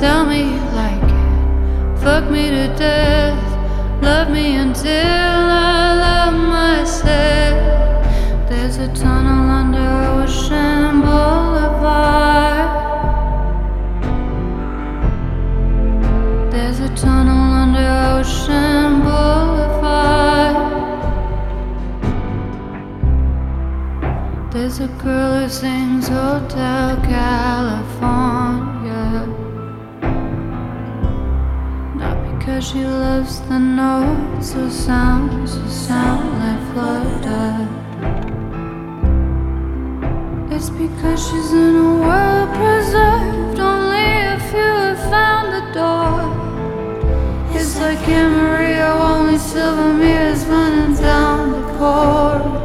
Tell me you like it. Fuck me to death. Love me until I love myself. There's a tunnel under Ocean Boulevard. There's a tunnel under Ocean Boulevard. There's a girl who sings Hotel California. she loves the notes of sounds so sound like flutter. It's because she's in a world preserved, only a few have found the door. It's like Maria, only silver mirrors running down the corridor.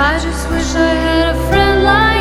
I just wish I had a friend like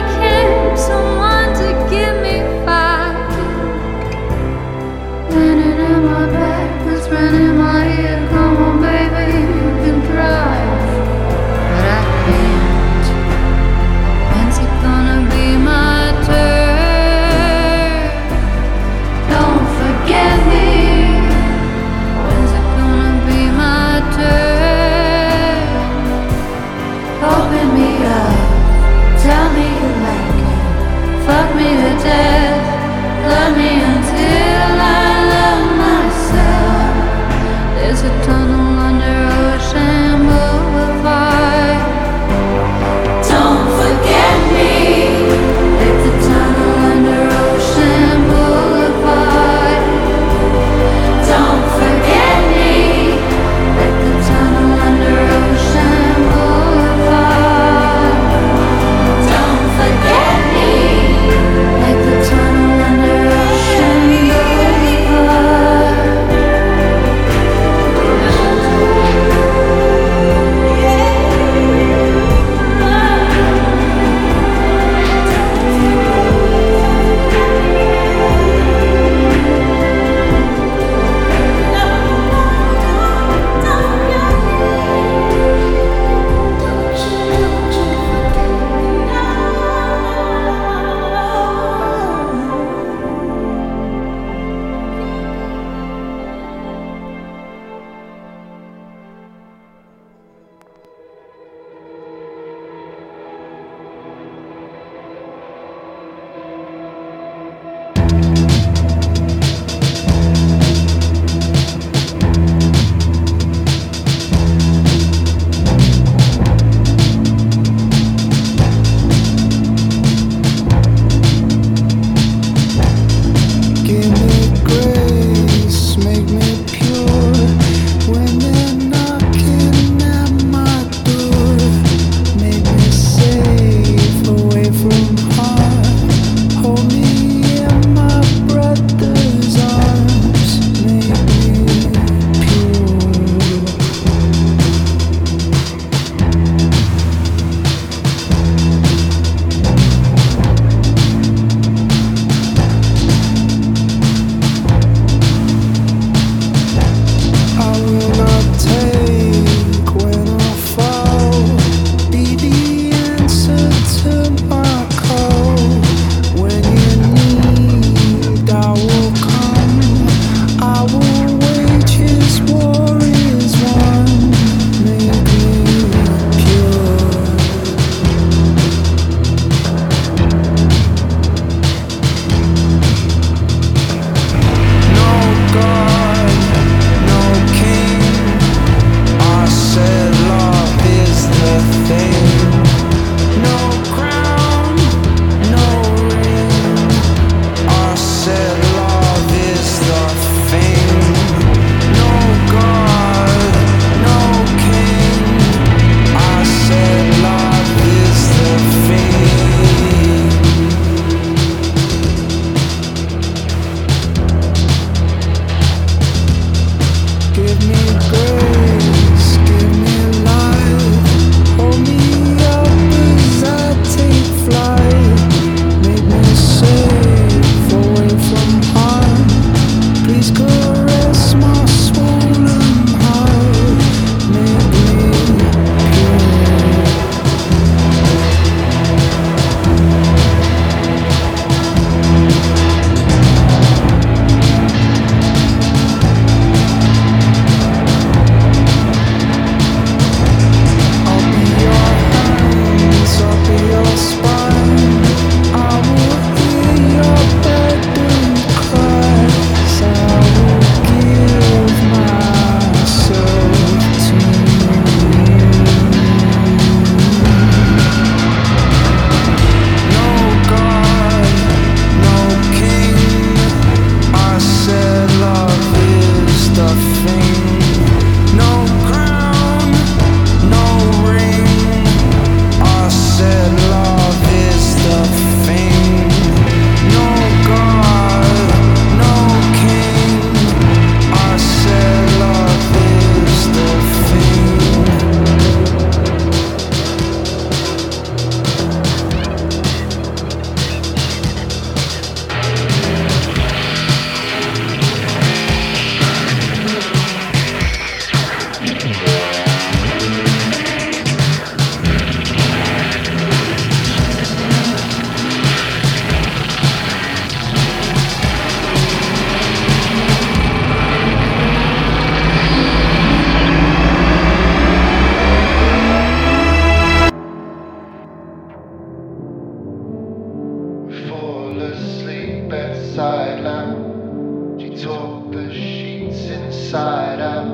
the sheets inside out,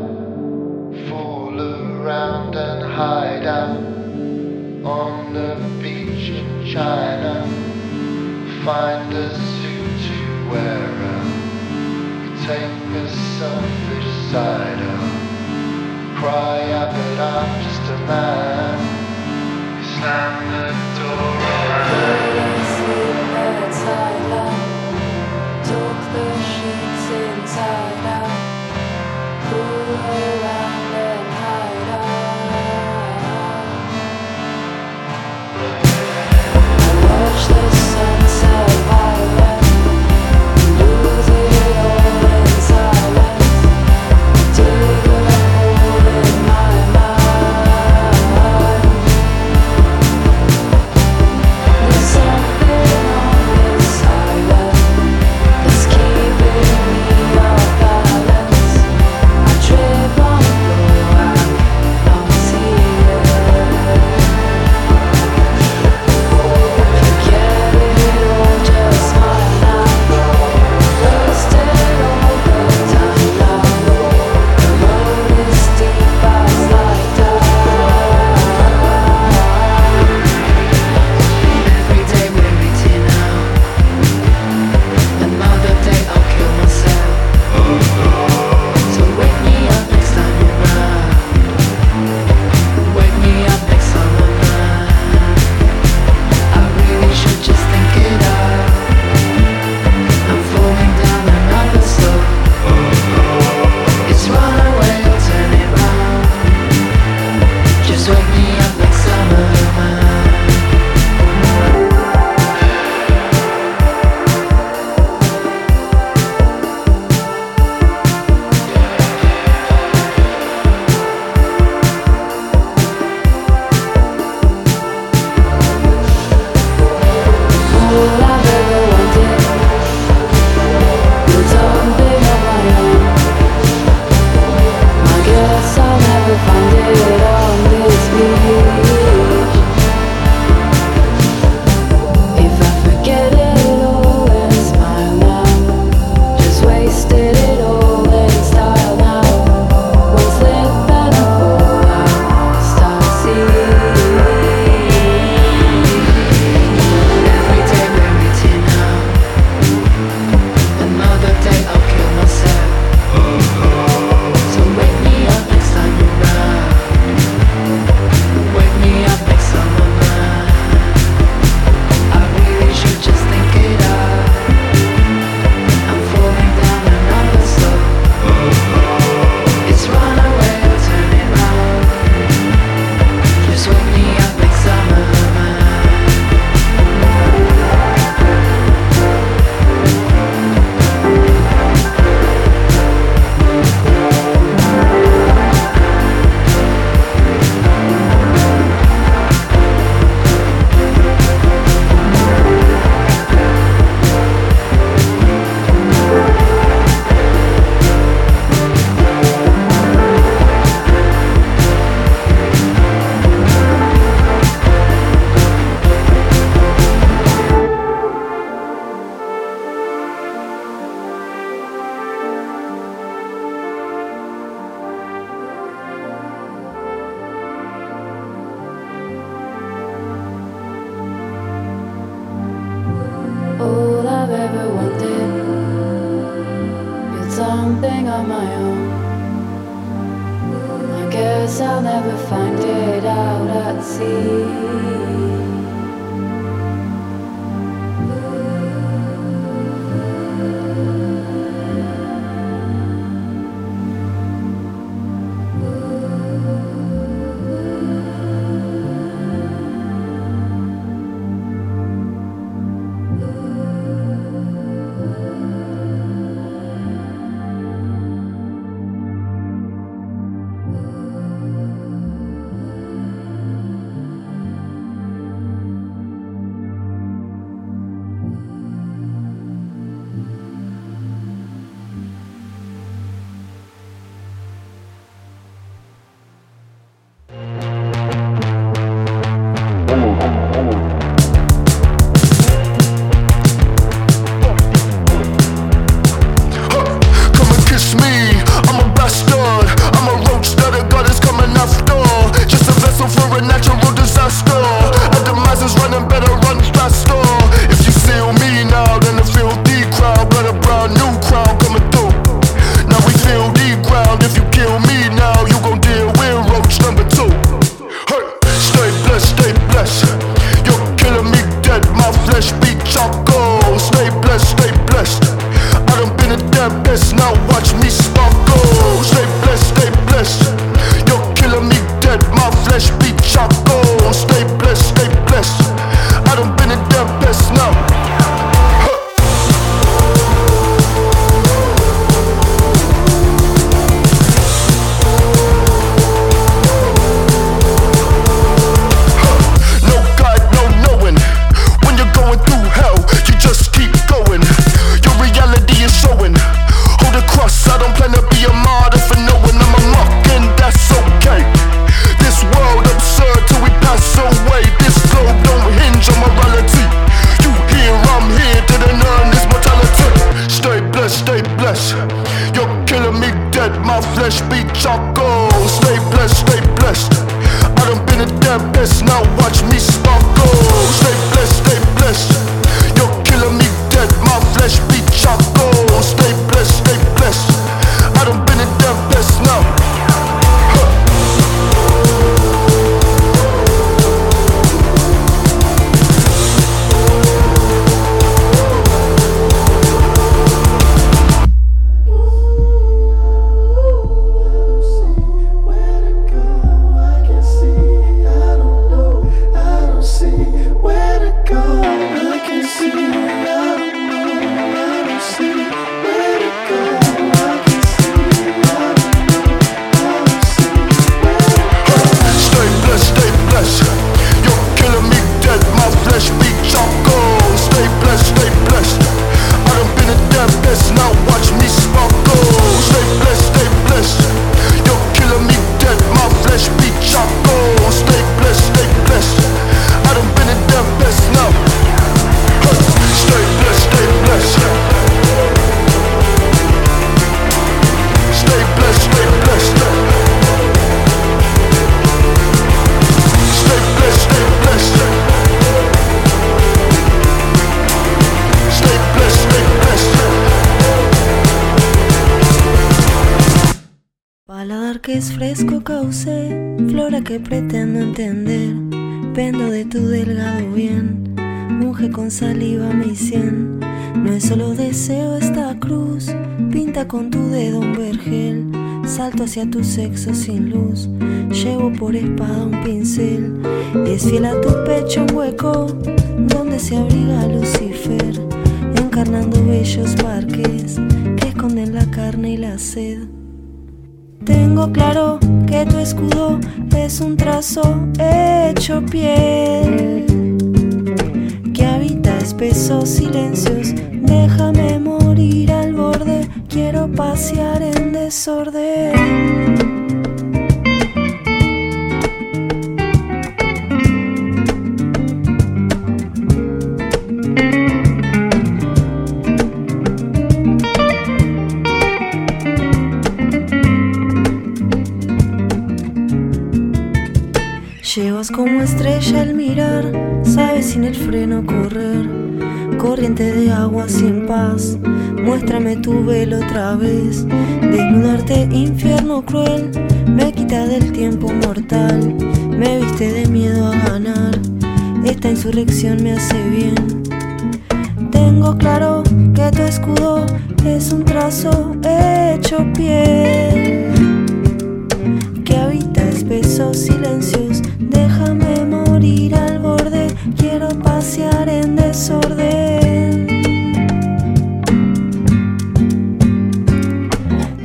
fall around and hide out on the beach in China. Find a suit to wear out, take a selfish side out, cry out that I'm just a man, slam the door around. see. Es fresco causé, flora que pretendo entender. Pendo de tu delgado bien, unge con saliva mi sien. No es solo deseo esta cruz, pinta con tu dedo un vergel. Salto hacia tu sexo sin luz, llevo por espada un pincel. Es fiel a tu pecho un hueco, donde se abriga Lucifer, encarnando bellos parques que esconden la carne y la sed. Tengo claro que tu escudo es un trazo hecho piel que habita espesos silencios. Déjame morir al borde, quiero pasear en desorden. Como estrella al mirar, sabes sin el freno correr. Corriente de agua sin paz, muéstrame tu velo otra vez. Desnudarte, infierno cruel, me quita del tiempo mortal. Me viste de miedo a ganar, esta insurrección me hace bien. Tengo claro que tu escudo es un trazo hecho piel que habita espesos silencios. Déjame morir al borde, quiero pasear en desorden.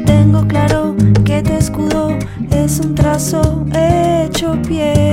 Tengo claro que tu escudo es un trazo hecho piel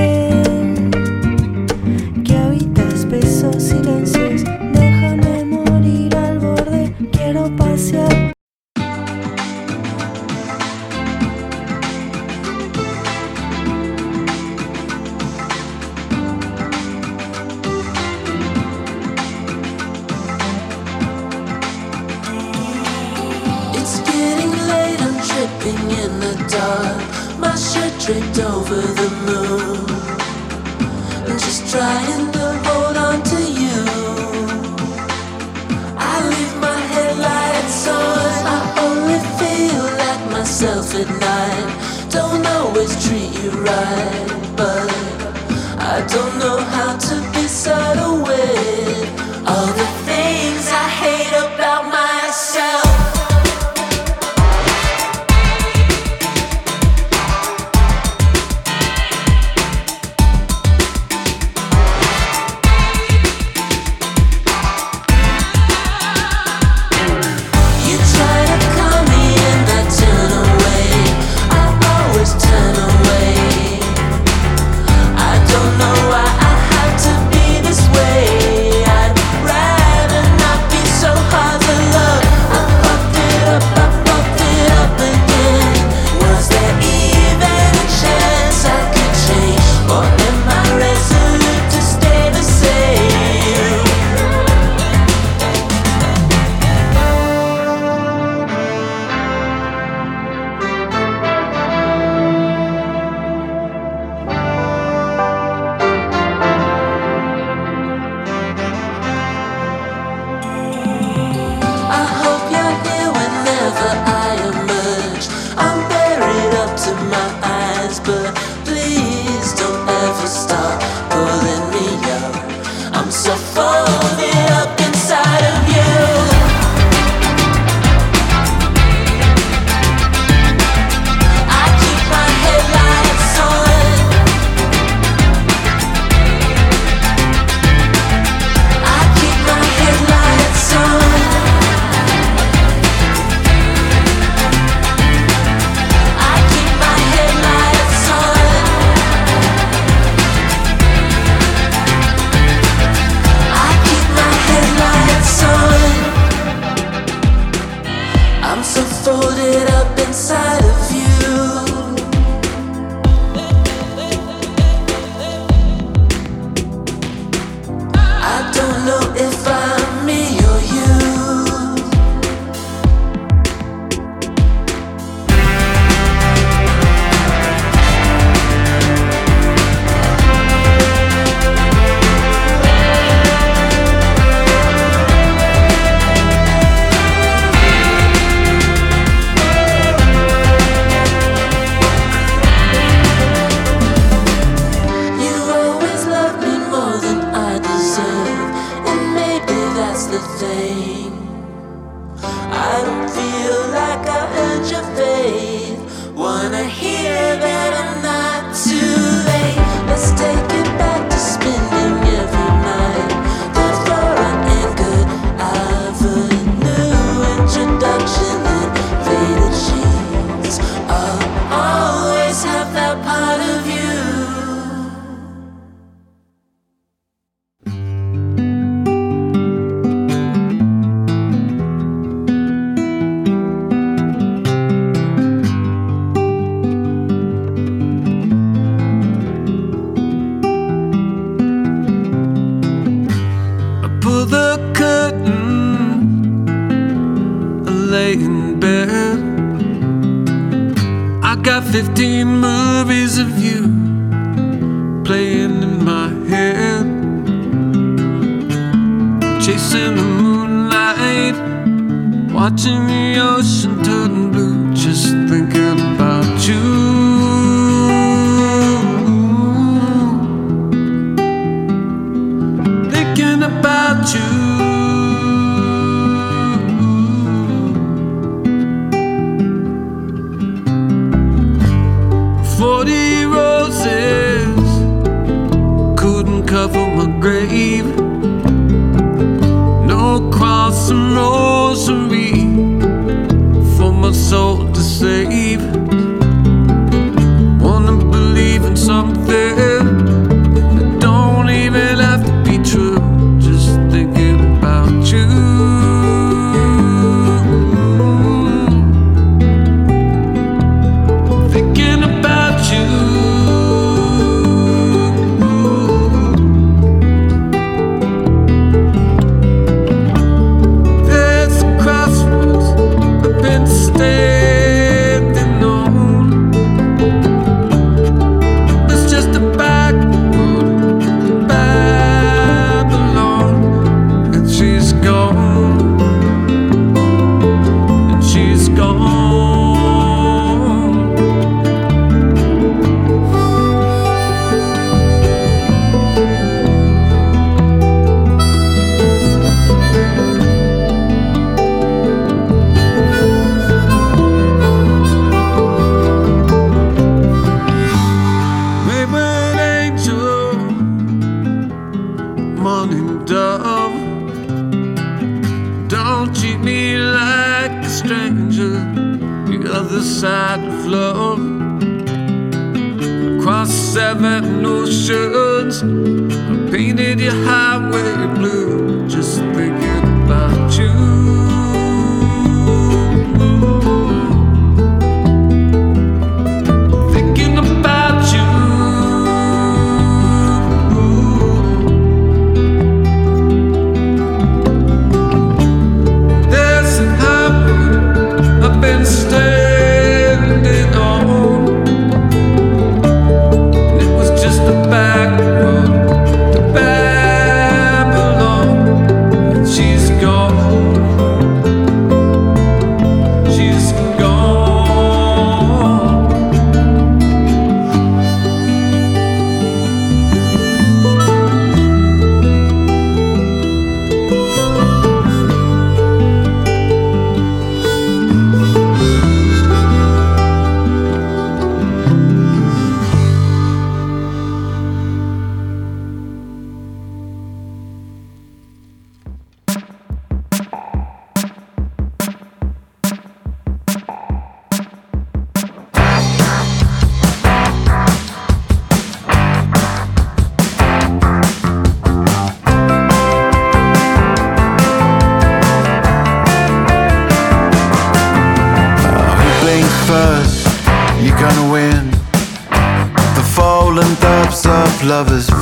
lovers'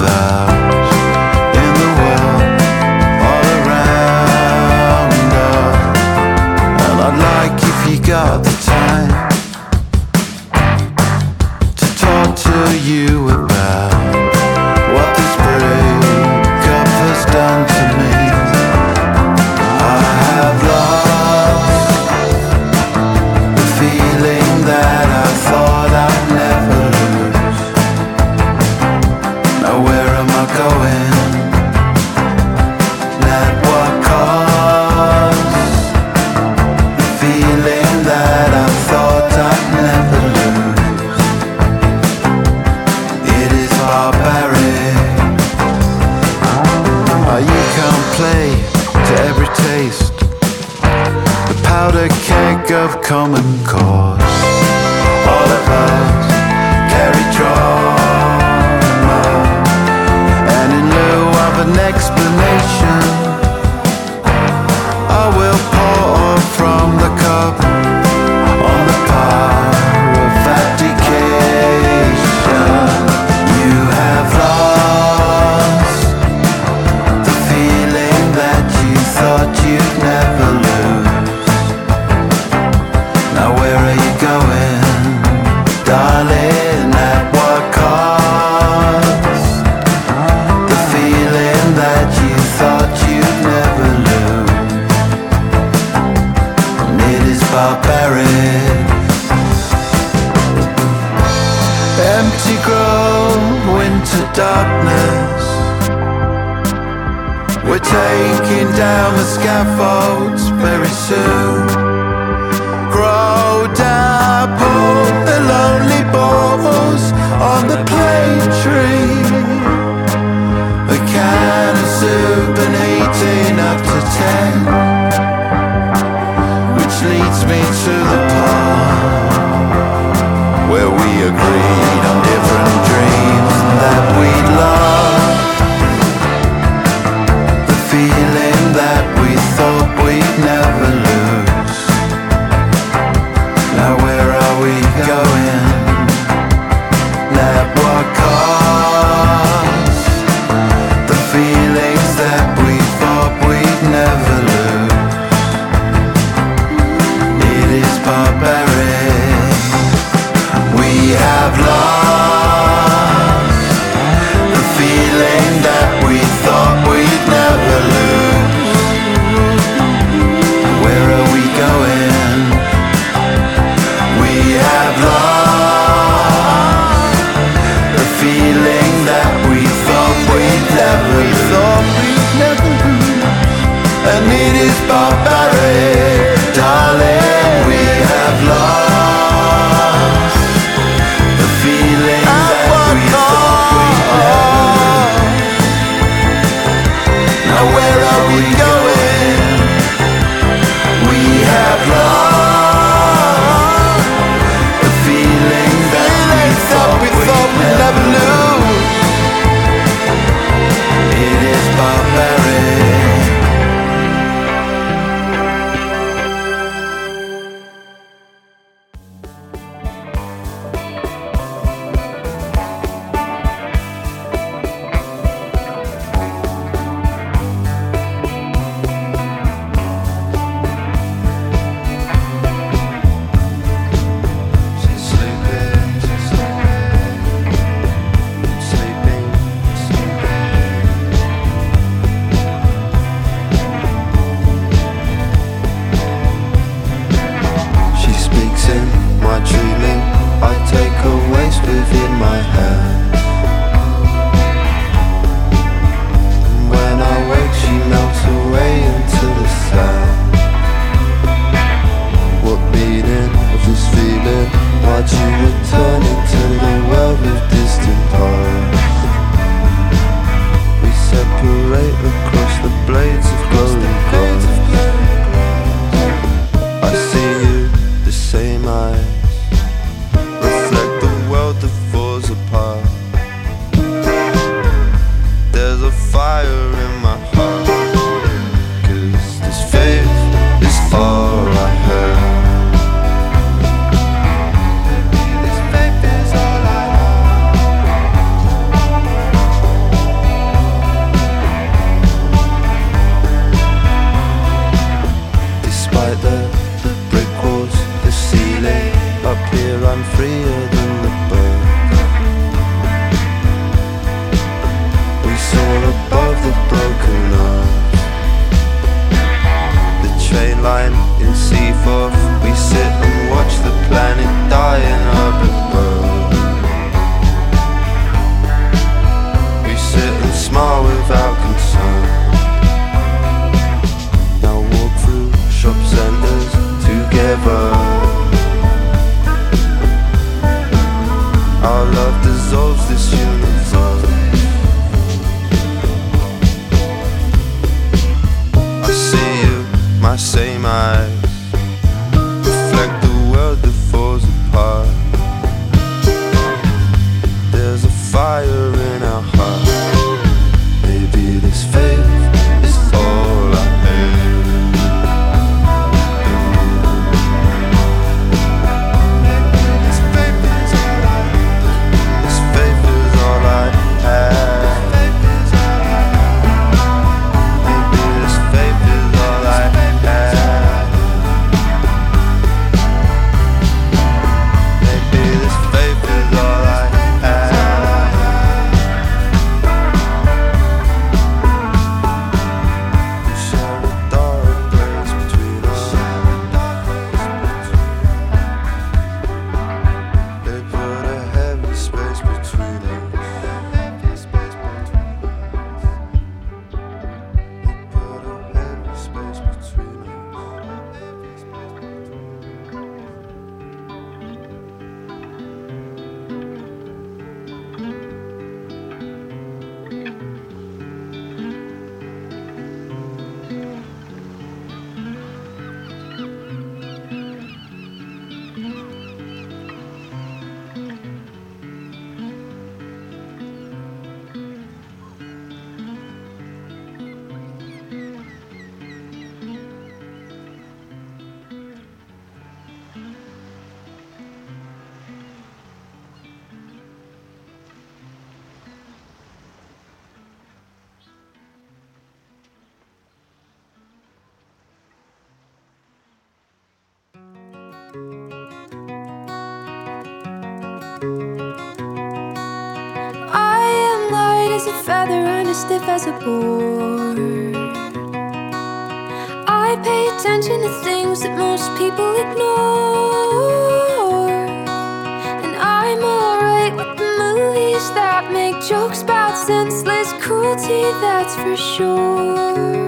we go. I'm freer than the bird. We soar above the broken arms. The train line in Seaforth, we sit and watch the planet die in our blue We sit and smile without concern. Now walk through shop centres together. my I am light as a feather and as stiff as a board. I pay attention to things that most people ignore. And I'm alright with the movies that make jokes about senseless cruelty, that's for sure.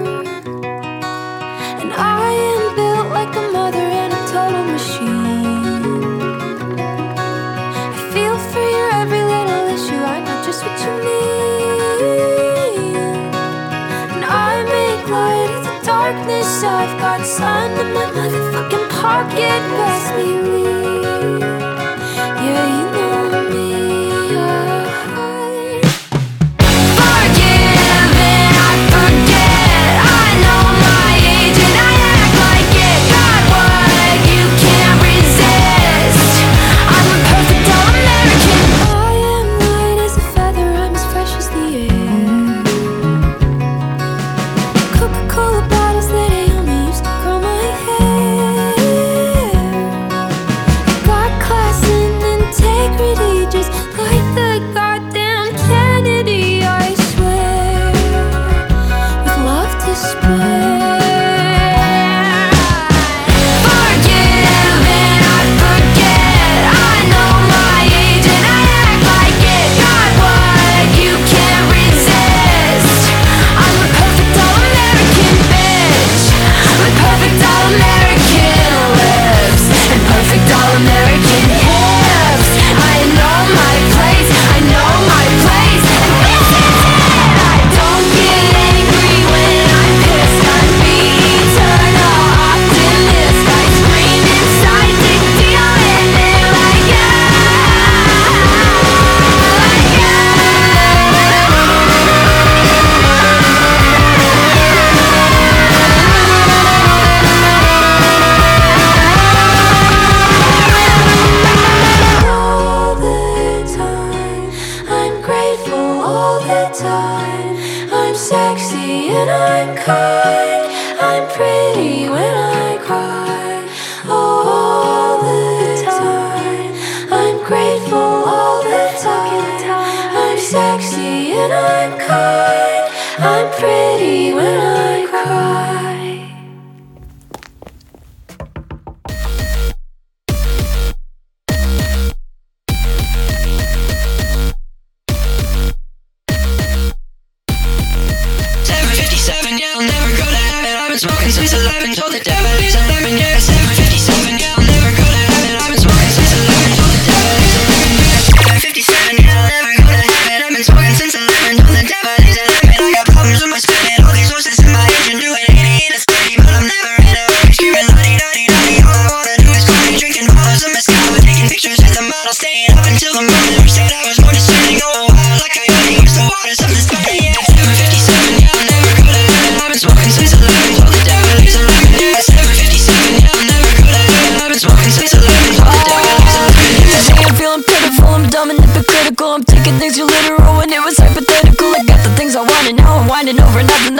I've got sun in my motherfucking pocket. Best believe.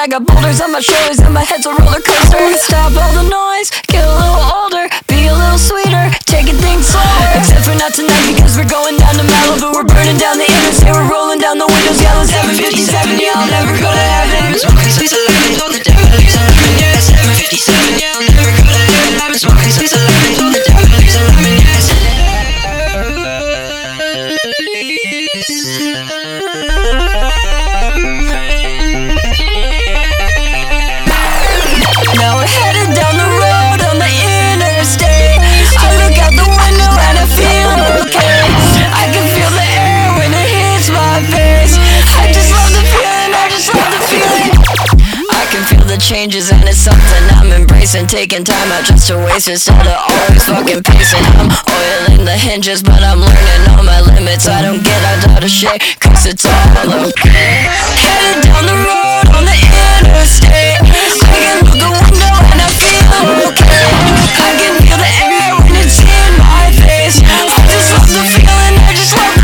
I got boulders on my shoulders and my head's a roll. and taking time out just to waste instead of always fucking pacing. I'm oiling the hinges, but I'm learning all my limits. I don't get out of shit, cause it's all okay. Headed down the road on the interstate. I can look the window and I feel okay. I can feel the anger when it's in my face. I just love the feeling, I just love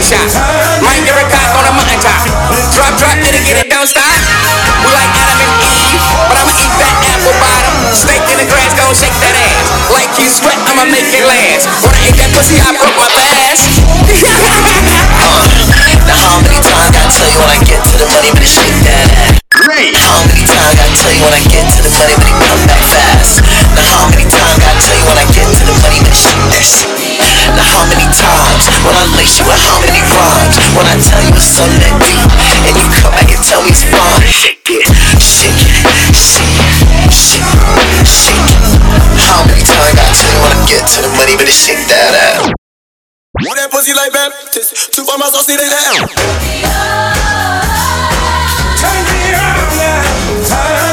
get a cock on a mountain top. Drop, drop, get it, get it, don't stop. We like Adam and Eve, but I'ma eat that apple bottom. Steak in the grass, gon' shake that ass. Like you sweat, I'ma make it last. When I ate that pussy, I broke my fast. Now how many times I tell you when I get to the money, but it shake that ass? Great. How many times I tell you when I get to the money, but it come back fast? Now how many times I tell you when I get to the money, but it shake that shit? Now how many times when I lace you with how many rhymes? When I tell you it's something that deep, and you come back and tell me it's fine? Shake it, shake it, shake it, shake it, shake it. How many times I tell you when I get to the money, but it shake that ass? Want that pussy like Baptist? Two for my sauce, see the hell. Turn me around now, turn